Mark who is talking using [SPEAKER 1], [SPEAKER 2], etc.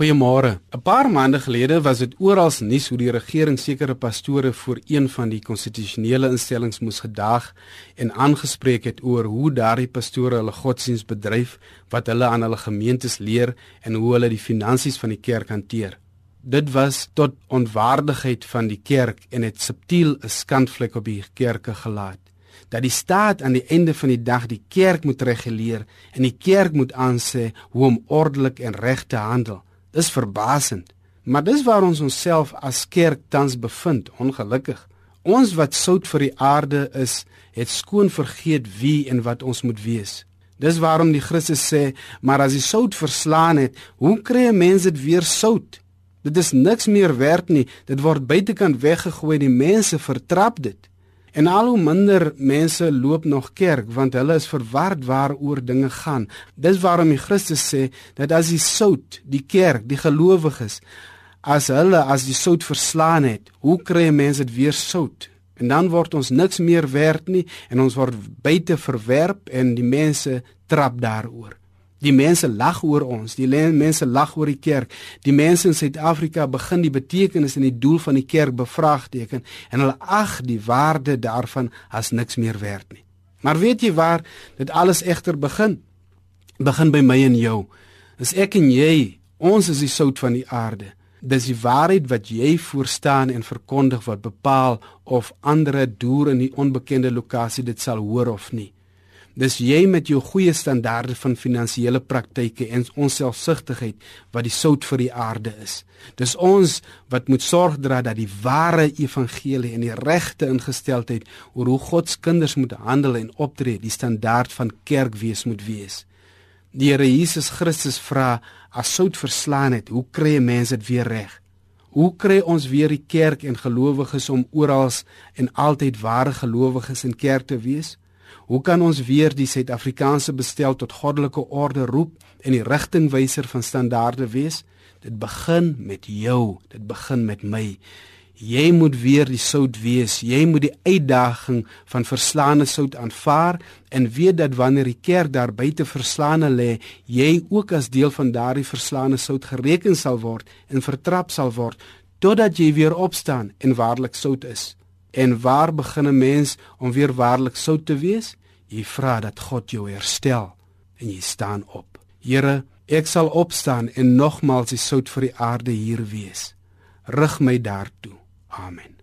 [SPEAKER 1] Goeiemôre. 'n Paar maande gelede was dit oral nuus hoe die regering sekere pastore voor een van die konstitusionele instellings moes gedag en aangespreek het oor hoe daardie pastore hulle godsdiens bedryf, wat hulle aan hulle gemeentes leer en hoe hulle die finansies van die kerk hanteer. Dit was tot onwaardigheid van die kerk en het subtiel 'n skandvlek op die kerke gelaat dat die staat aan die einde van die dag die kerk moet reguleer en die kerk moet aansê hoe om ordelik en reg te handel. Dis verbasend. Maar dis waar ons onsself as kerk tans bevind, ongelukkig. Ons wat sout vir die aarde is, het skoon vergeet wie en wat ons moet wees. Dis waarom die Christus sê, maar as die sout verslaan het, hoe kry 'n mens dit weer sout? Dit is niks meer werd nie. Dit word buitekant weggegooi. Die mense vertrap dit. En al hoe minder mense loop nog kerk want hulle is verward waaroor dinge gaan. Dis waarom die Christus sê dat as die sout, die kerk, die gelowiges as hulle as die sout verslaan het, hoe kry mense dit weer sout? En dan word ons niks meer werd nie en ons word buite verwerp en die mense trap daaroor. Die mense lag oor ons, die mense lag oor die kerk. Die mense in Suid-Afrika begin die betekenis en die doel van die kerk bevraagteken en hulle ag die waarde daarvan as niks meer werd nie. Maar weet jy waar dit alles egter begin? Begin by my en jou. Is ek en jy, ons is die sout van die aarde. Dis die waarheid wat jy voorstaan en verkondig wat bepaal of ander deur in die onbekende lokasie dit sal hoor of nie. Dis jy met jou goeie standaarde van finansiële praktyke en ons selfsugtigheid wat die sout vir die aarde is. Dis ons wat moet sorg dra dat die ware evangelie en die regte ingesteldheid oor hoe God se kinders moet handel en optree, die standaard van kerkwees moet wees. Die Here Jesus Christus vra as sout verslaan het, hoe kry mense dit weer reg? Hoe kry ons weer die kerk en gelowiges om oral en altyd ware gelowiges in kerk te wees? Hoe kan ons weer die Suid-Afrikaanse bestel tot goddelike orde roep en die rigtingwyser van standaarde wees? Dit begin met jou, dit begin met my. Jy moet weer die sout wees. Jy moet die uitdaging van verslaane sout aanvaar en weet dat wanneer die kerk daar buite verslaane lê, jy ook as deel van daardie verslaane sout gereken sal word en vertrap sal word totdat jy weer opstaan en waarlik sout is. En waar begin 'n mens om weer waarlik sout te wees? Jy vra dat God jou herstel en jy staan op. Here, ek sal opstaan en nogmaals die sout vir die aarde hier wees. Rig my daartoe. Amen.